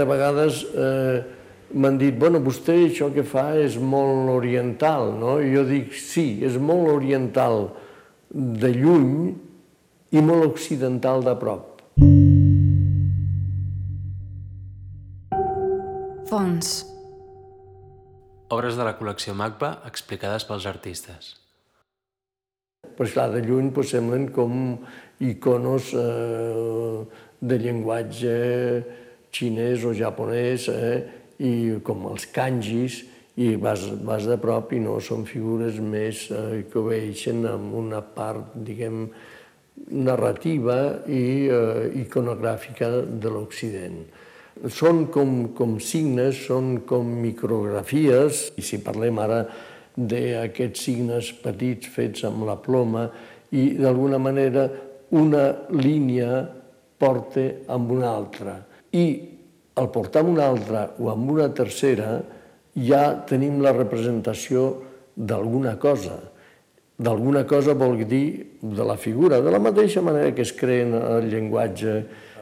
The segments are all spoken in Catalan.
De vegades eh, m'han dit, bueno, vostè això que fa és molt oriental, no? I jo dic, sí, és molt oriental de lluny i molt occidental de prop. Fons. Obres de la col·lecció MACBA explicades pels artistes. Pues clar, de lluny pues, semblen com iconos eh, de llenguatge xinès o japonès eh, i com els kanjis i vas, vas de prop i no són figures més eh, que obeixen amb una part, diguem, narrativa i eh, iconogràfica de l'Occident. Són com, com signes, són com micrografies, i si parlem ara d'aquests signes petits fets amb la ploma, i d'alguna manera una línia porta amb una altra. I al portar una altra o amb una tercera, ja tenim la representació d'alguna cosa. D'alguna cosa vol dir de la figura, de la mateixa manera que es creen el llenguatge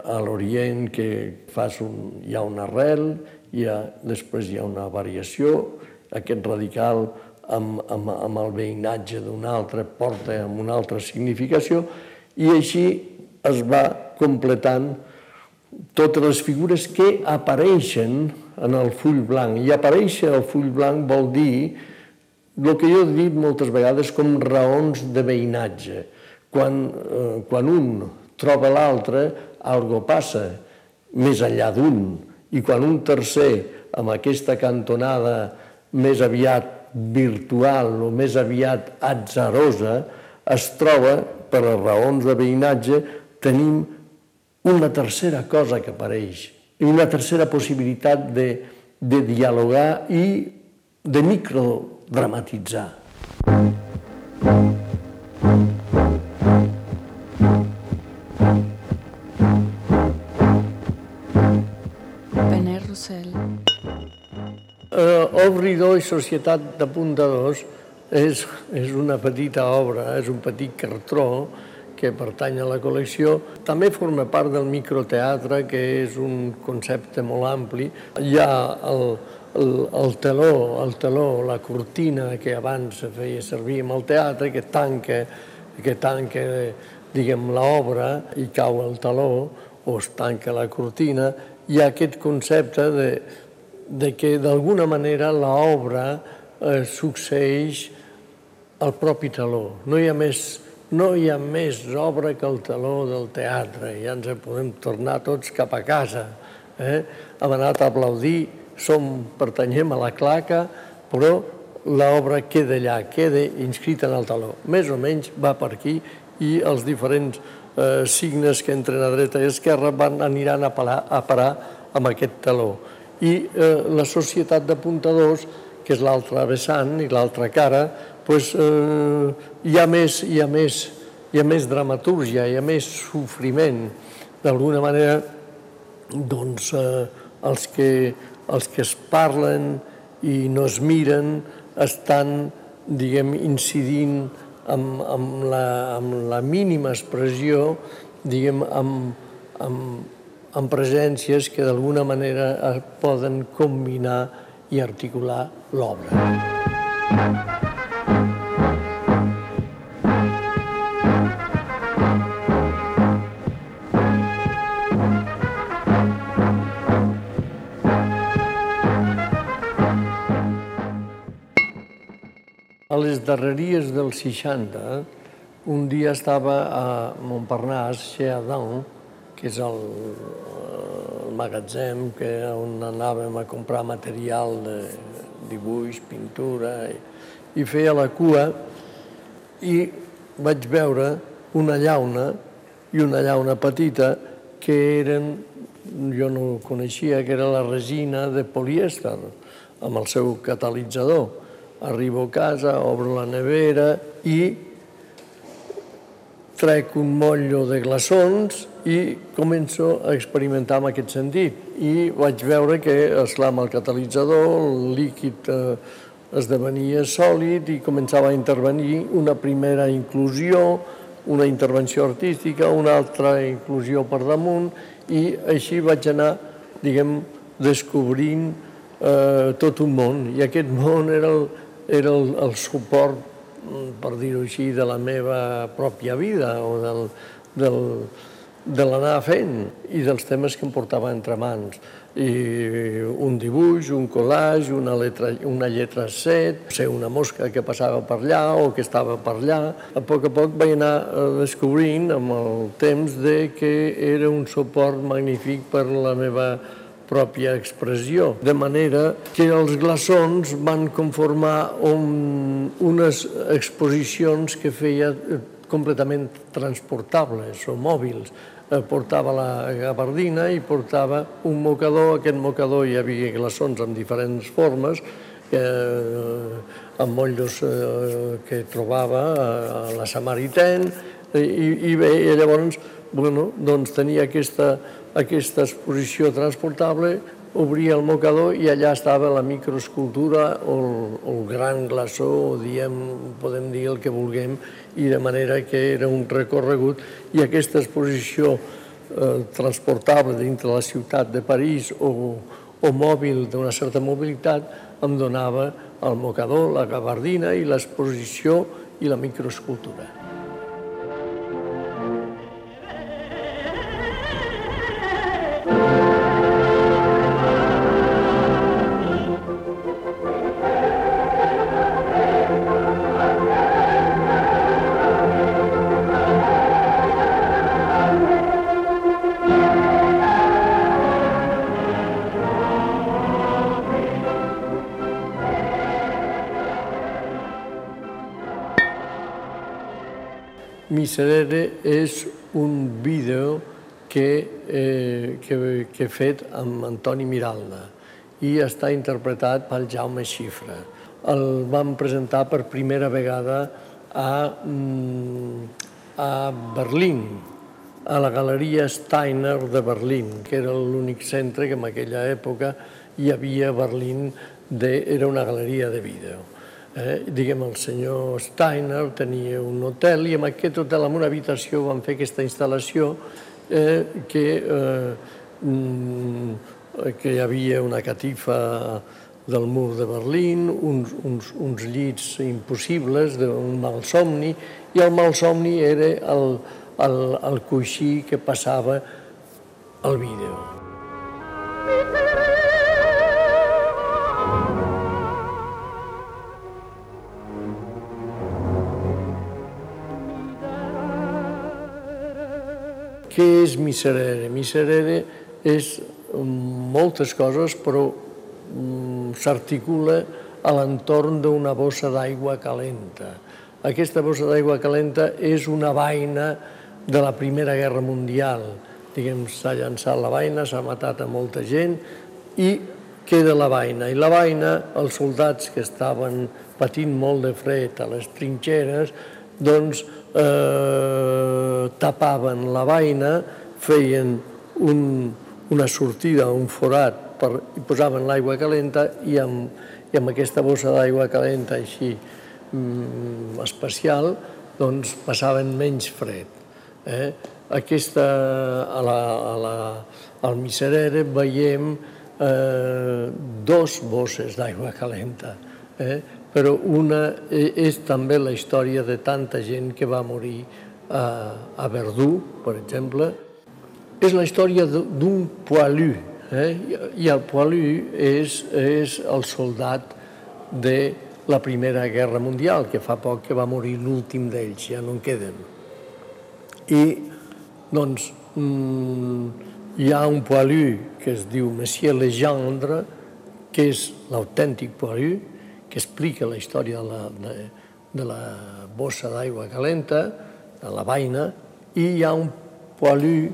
a l'Orient, que fas un, hi ha una arrel, hi ha, després hi ha una variació, aquest radical amb, amb, amb el veïnatge d'un altre porta amb una altra significació, i així es va completant totes les figures que apareixen en el full blanc. I aparèixer el full blanc vol dir el que jo he dit moltes vegades com raons de veïnatge. Quan, eh, quan un troba l'altre, algo passa més enllà d'un. I quan un tercer, amb aquesta cantonada més aviat virtual o més aviat atzarosa, es troba, per les raons de veïnatge, tenim una tercera cosa que apareix, i una tercera possibilitat de, de dialogar i de microdramatitzar. Benet Rossell. Uh, Obridor i Societat d'apuntadors és, és una petita obra, és un petit cartró que pertany a la col·lecció. També forma part del microteatre, que és un concepte molt ampli. Hi ha el, el, el teló, el teló, la cortina que abans se feia servir en el teatre, que tanca, que tanca diguem, l'obra i cau el taló o es tanca la cortina. Hi ha aquest concepte de, de que d'alguna manera l'obra eh, succeeix al propi taló. No hi ha més no hi ha més obra que el taló del teatre, ja ens podem tornar tots cap a casa. Eh? Hem anat a aplaudir, som, pertanyem a la claca, però l'obra queda allà, queda inscrita en el taló. Més o menys va per aquí i els diferents eh, signes que entren a dreta i esquerra van, aniran a, parar, a parar amb aquest taló. I eh, la societat d'apuntadors, que és l'altra vessant i l'altra cara, pues, eh, hi, ha més, hi, ha més, hi ha més dramatúrgia, hi ha més sofriment. D'alguna manera, doncs, eh, els, que, els que es parlen i no es miren estan, diguem, incidint amb, amb, la, amb la mínima expressió, diguem, amb, amb, amb presències que d'alguna manera poden combinar i articular l'obra. A les darreries del 60, un dia estava a Montparnasse, chez Adam, que és el, el magatzem que, on anàvem a comprar material de dibuix, pintura, i, i feia la cua i vaig veure una llauna i una llauna petita que eren, jo no coneixia, que era la resina de polièster amb el seu catalitzador Arribo a casa, obro la nevera i trec un motllo de glaçons i començo a experimentar en aquest sentit. I vaig veure que, esclar, amb el catalitzador, el líquid eh, esdevenia sòlid i començava a intervenir una primera inclusió, una intervenció artística, una altra inclusió per damunt, i així vaig anar, diguem, descobrint eh, tot un món, i aquest món era el, era el, el suport, per dir-ho així, de la meva pròpia vida o del, del, de l'anar fent i dels temes que em portava entre mans i un dibuix, un collage, una lletra, una lletra set, ser una mosca que passava per allà o que estava per allà. A poc a poc vaig anar eh, descobrint amb el temps de que era un suport magnífic per la meva pròpia expressió. De manera que els glaçons van conformar un, unes exposicions que feia eh, completament transportables o mòbils Eh, portava la gabardina i portava un mocador. Aquest mocador hi havia glaçons en diferents formes, eh, amb motllos eh, que trobava a la Samaritaine, i, i bé, i llavors bueno, doncs tenia aquesta, aquesta exposició transportable, obria el mocador i allà estava la microescultura o el, el gran glaçó, o diem, podem dir el que vulguem, i de manera que era un recorregut i aquesta exposició eh, transportable dintre la ciutat de París o, o mòbil d'una certa mobilitat em donava el mocador, la gabardina i l'exposició i la microescultura. Miserere és un vídeo que, eh, que, que he fet amb Antoni Miralda i està interpretat pel Jaume Xifra. El vam presentar per primera vegada a, mm, a Berlín, a la Galeria Steiner de Berlín, que era l'únic centre que en aquella època hi havia a Berlín, de, era una galeria de vídeo eh, diguem, el senyor Steiner tenia un hotel i amb aquest hotel, en una habitació, van fer aquesta instal·lació eh, que, eh, mm, que hi havia una catifa del mur de Berlín, uns, uns, uns llits impossibles d'un malsomni, i el malsomni era el, el, el coixí que passava al vídeo. Què és Miserere? Miserere és moltes coses, però mm, s'articula a l'entorn d'una bossa d'aigua calenta. Aquesta bossa d'aigua calenta és una vaina de la Primera Guerra Mundial. Diguem, s'ha llançat la vaina, s'ha matat a molta gent i queda la vaina. I la vaina, els soldats que estaven patint molt de fred a les trinxeres, doncs eh, tapaven la vaina, feien un, una sortida, un forat, per, i posaven l'aigua calenta i amb, i amb aquesta bossa d'aigua calenta així mm, especial, doncs passaven menys fred. Eh? Aquesta, a la, a la, al Miserere veiem eh, dos bosses d'aigua calenta. Eh? Però una e, és també la història de tanta gent que va morir a, a Verdú, per exemple. És la història d'un poilu, eh? i el poilu és, és el soldat de la Primera Guerra Mundial, que fa poc que va morir l'últim d'ells, ja no en queden. I, doncs, mm, hi ha un poilu que es diu Monsieur Legendre, que és l'autèntic poilu, que explica la història de la, de, de la bossa d'aigua calenta, de la vaina, i hi ha un poilú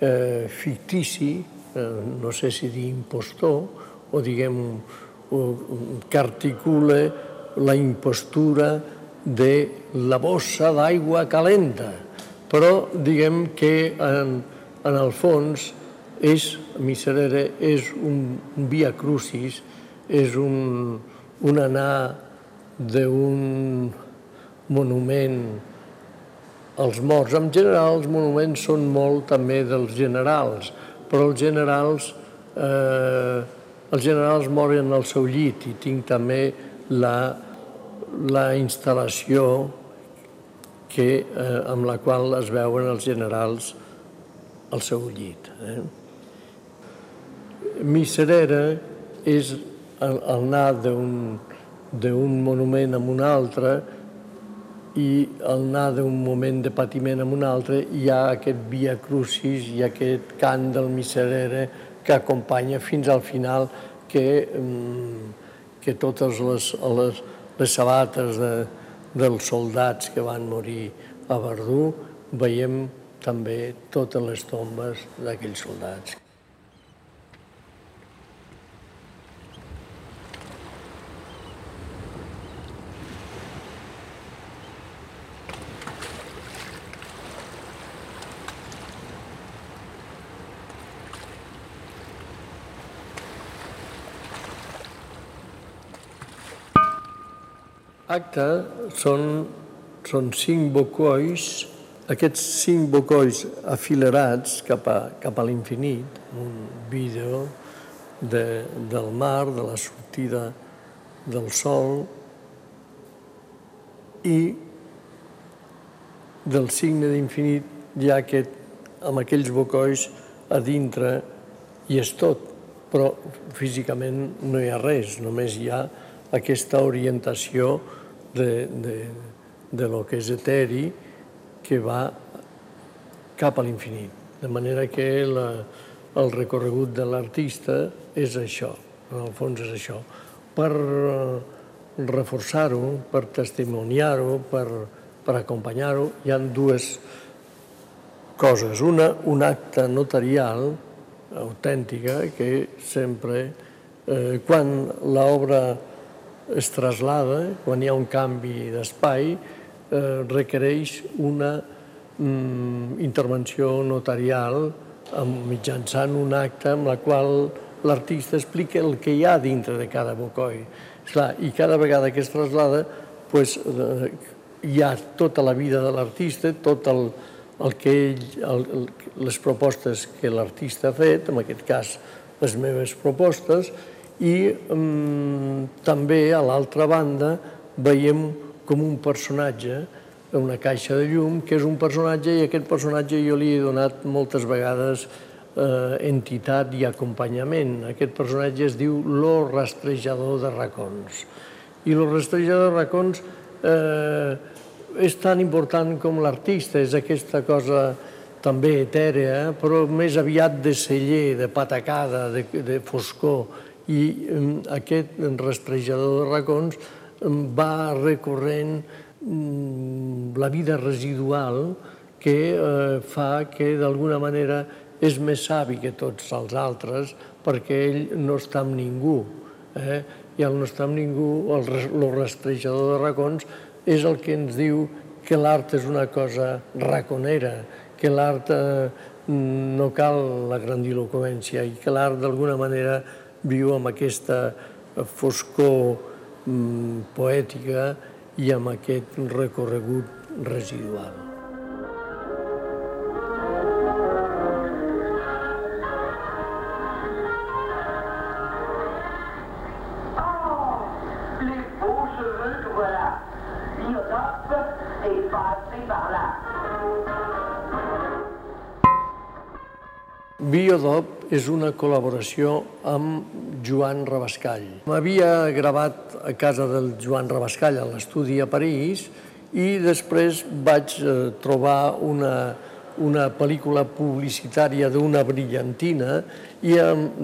eh, fictici, eh, no sé si dir impostor, o diguem o, que articula la impostura de la bossa d'aigua calenta. Però diguem que en, en el fons és, Miserere és un via crucis, és un, un anar d'un monument als morts. En general, els monuments són molt també dels generals, però els generals eh, els generals moren al seu llit i tinc també la, la instal·lació que, eh, amb la qual es veuen els generals al seu llit. Eh? Miserera és el, el anar d'un monument a un altre i al anar d'un moment de patiment a un altre hi ha aquest via crucis i aquest cant del miserere que acompanya fins al final que, mm, que totes les, les, les sabates de, dels soldats que van morir a Verdú veiem també totes les tombes d'aquells soldats. Acte són, són cinc bocois, aquests cinc bocois afilerats cap a, cap a l'infinit, un vídeo de, del mar, de la sortida del sol i del signe d'infinit hi ha aquest, amb aquells bocois a dintre i és tot, però físicament no hi ha res, només hi ha aquesta orientació de, de, de lo que és eteri que va cap a l'infinit. De manera que la, el recorregut de l'artista és això, en el fons és això. Per eh, reforçar-ho, per testimoniar-ho, per, per acompanyar-ho, hi han dues coses. Una, un acte notarial autèntica que sempre, eh, quan l'obra es traslada, quan hi ha un canvi d'espai, eh, requereix una mm, intervenció notarial amb, mitjançant un acte amb la qual l'artista explica el que hi ha dintre de cada bocoi. Esclar, I cada vegada que es traslada pues, eh, hi ha tota la vida de l'artista, tot el, el que ell, el, el, les propostes que l'artista ha fet, en aquest cas les meves propostes, i um, també a l'altra banda veiem com un personatge, una caixa de llum, que és un personatge i aquest personatge jo li he donat moltes vegades eh, entitat i acompanyament. Aquest personatge es diu lo rastrejador de racons. I lo rastrejador de racons eh, és tan important com l'artista, és aquesta cosa també etèrea, però més aviat de celler, de patacada, de, de foscor, i aquest rastrejador de racons va recorrent la vida residual que eh, fa que d'alguna manera és més savi que tots els altres perquè ell no està amb ningú. Eh? I el no està amb ningú, el, el rastrejador de racons, és el que ens diu que l'art és una cosa raconera, que l'art eh, no cal la grandiloquència i que l'art d'alguna manera viu amb aquesta foscor mm, poètica i amb aquest recorregut residual. Biodop és una col·laboració amb Joan Rabascall. M'havia gravat a casa del Joan Rabascall, a l'estudi a París, i després vaig eh, trobar una, una pel·lícula publicitària d'una brillantina i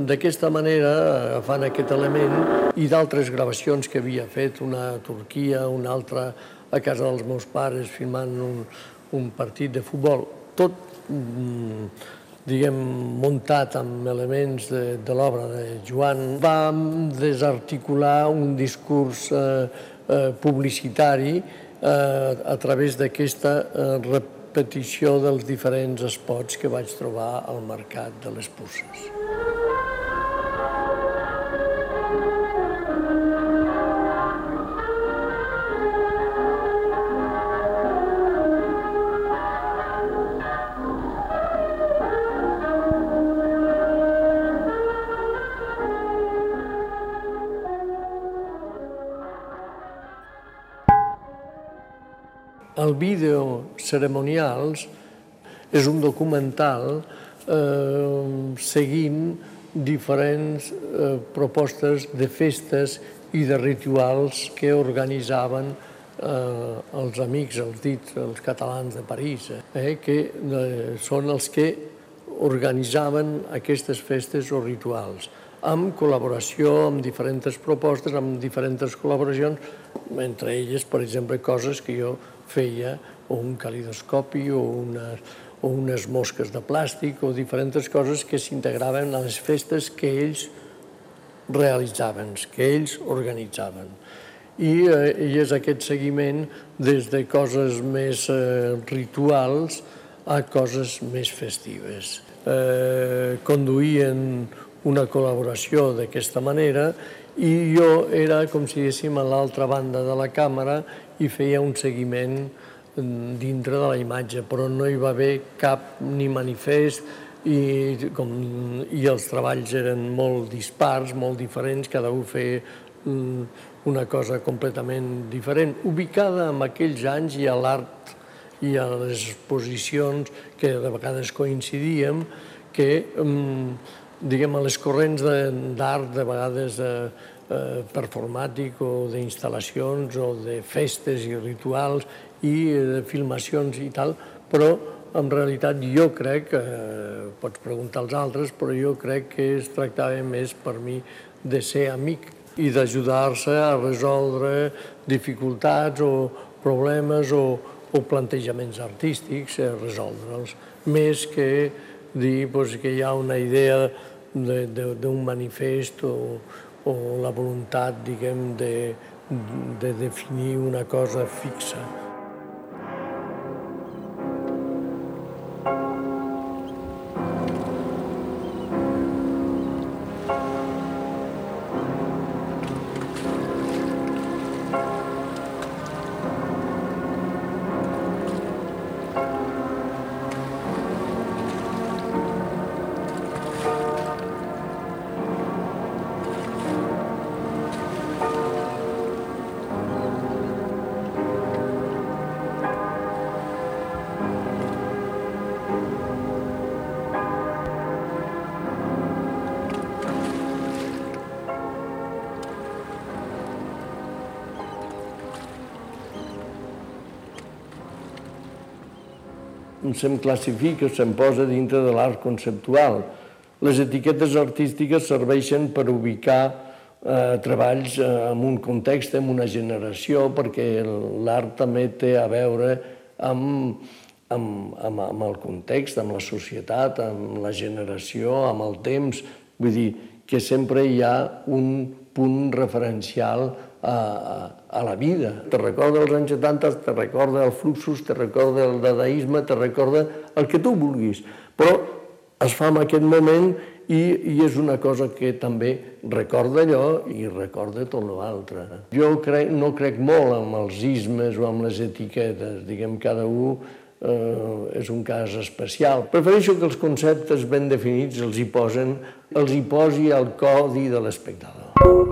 d'aquesta manera, agafant aquest element i d'altres gravacions que havia fet, una a Turquia, una altra a casa dels meus pares filmant un, un partit de futbol, tot mm, diguem, muntat amb elements de, de l'obra de Joan, vam desarticular un discurs eh, eh, publicitari eh, a través d'aquesta eh, repetició dels diferents espots que vaig trobar al mercat de les puces. El vídeo ceremonials és un documental eh, seguint diferents eh, propostes de festes i de rituals que organitzaven eh, els amics, els dits, els catalans de París, eh, que eh, són els que organitzaven aquestes festes o rituals amb col·laboració, amb diferents propostes, amb diferents col·laboracions, entre elles, per exemple, coses que jo feia, o un calidoscopi, o unes, o unes mosques de plàstic, o diferents coses que s'integraven a les festes que ells realitzaven, que ells organitzaven. I, eh, i és aquest seguiment des de coses més eh, rituals a coses més festives. Eh, conduïen una col·laboració d'aquesta manera i jo era, com si diguéssim, a l'altra banda de la càmera i feia un seguiment mm, dintre de la imatge, però no hi va haver cap ni manifest i, com, i els treballs eren molt dispars, molt diferents, cada un feia mm, una cosa completament diferent, ubicada en aquells anys i a l'art i a les exposicions que de vegades coincidíem, que mm, diguem, les corrents d'art, de, de vegades eh, eh, performàtic o d'instal·lacions o de festes i rituals i de filmacions i tal, però en realitat jo crec, eh, pots preguntar als altres, però jo crec que es tractava més per mi de ser amic i d'ajudar-se a resoldre dificultats o problemes o, o plantejaments artístics, a resoldre'ls, més que dir pues, que hi ha una idea d'un manifest o, o la voluntat, diguem, de, de definir una cosa fixa. Se'm classifica, se'm posa dintre de l'art conceptual. Les etiquetes artístiques serveixen per ubicar eh, treballs eh, en un context, en una generació, perquè l'art també té a veure amb, amb, amb, amb el context, amb la societat, amb la generació, amb el temps. Vull dir que sempre hi ha un punt referencial a, a la vida. Te recorda els anys 70, te recorda els fluxos, te recorda el dadaisme, te recorda el que tu vulguis. Però es fa en aquest moment i, i és una cosa que també recorda allò i recorda tot l'altre. Jo crec, no crec molt amb els ismes o amb les etiquetes, diguem, cada un eh, és un cas especial. Prefereixo que els conceptes ben definits els hi posen, els hi posi el codi de l'espectacle.